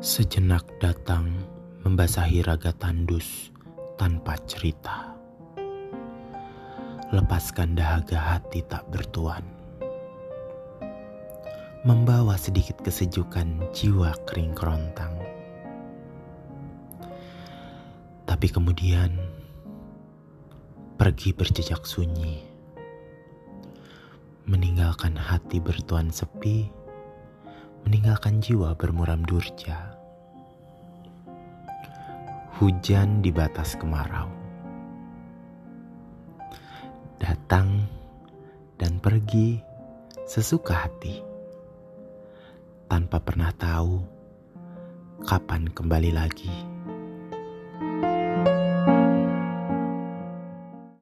Sejenak datang membasahi raga tandus tanpa cerita. Lepaskan dahaga hati tak bertuan. Membawa sedikit kesejukan jiwa kering kerontang. Tapi kemudian pergi berjejak sunyi. Meninggalkan hati bertuan sepi meninggalkan jiwa bermuram durja. Hujan di batas kemarau. Datang dan pergi sesuka hati. Tanpa pernah tahu kapan kembali lagi.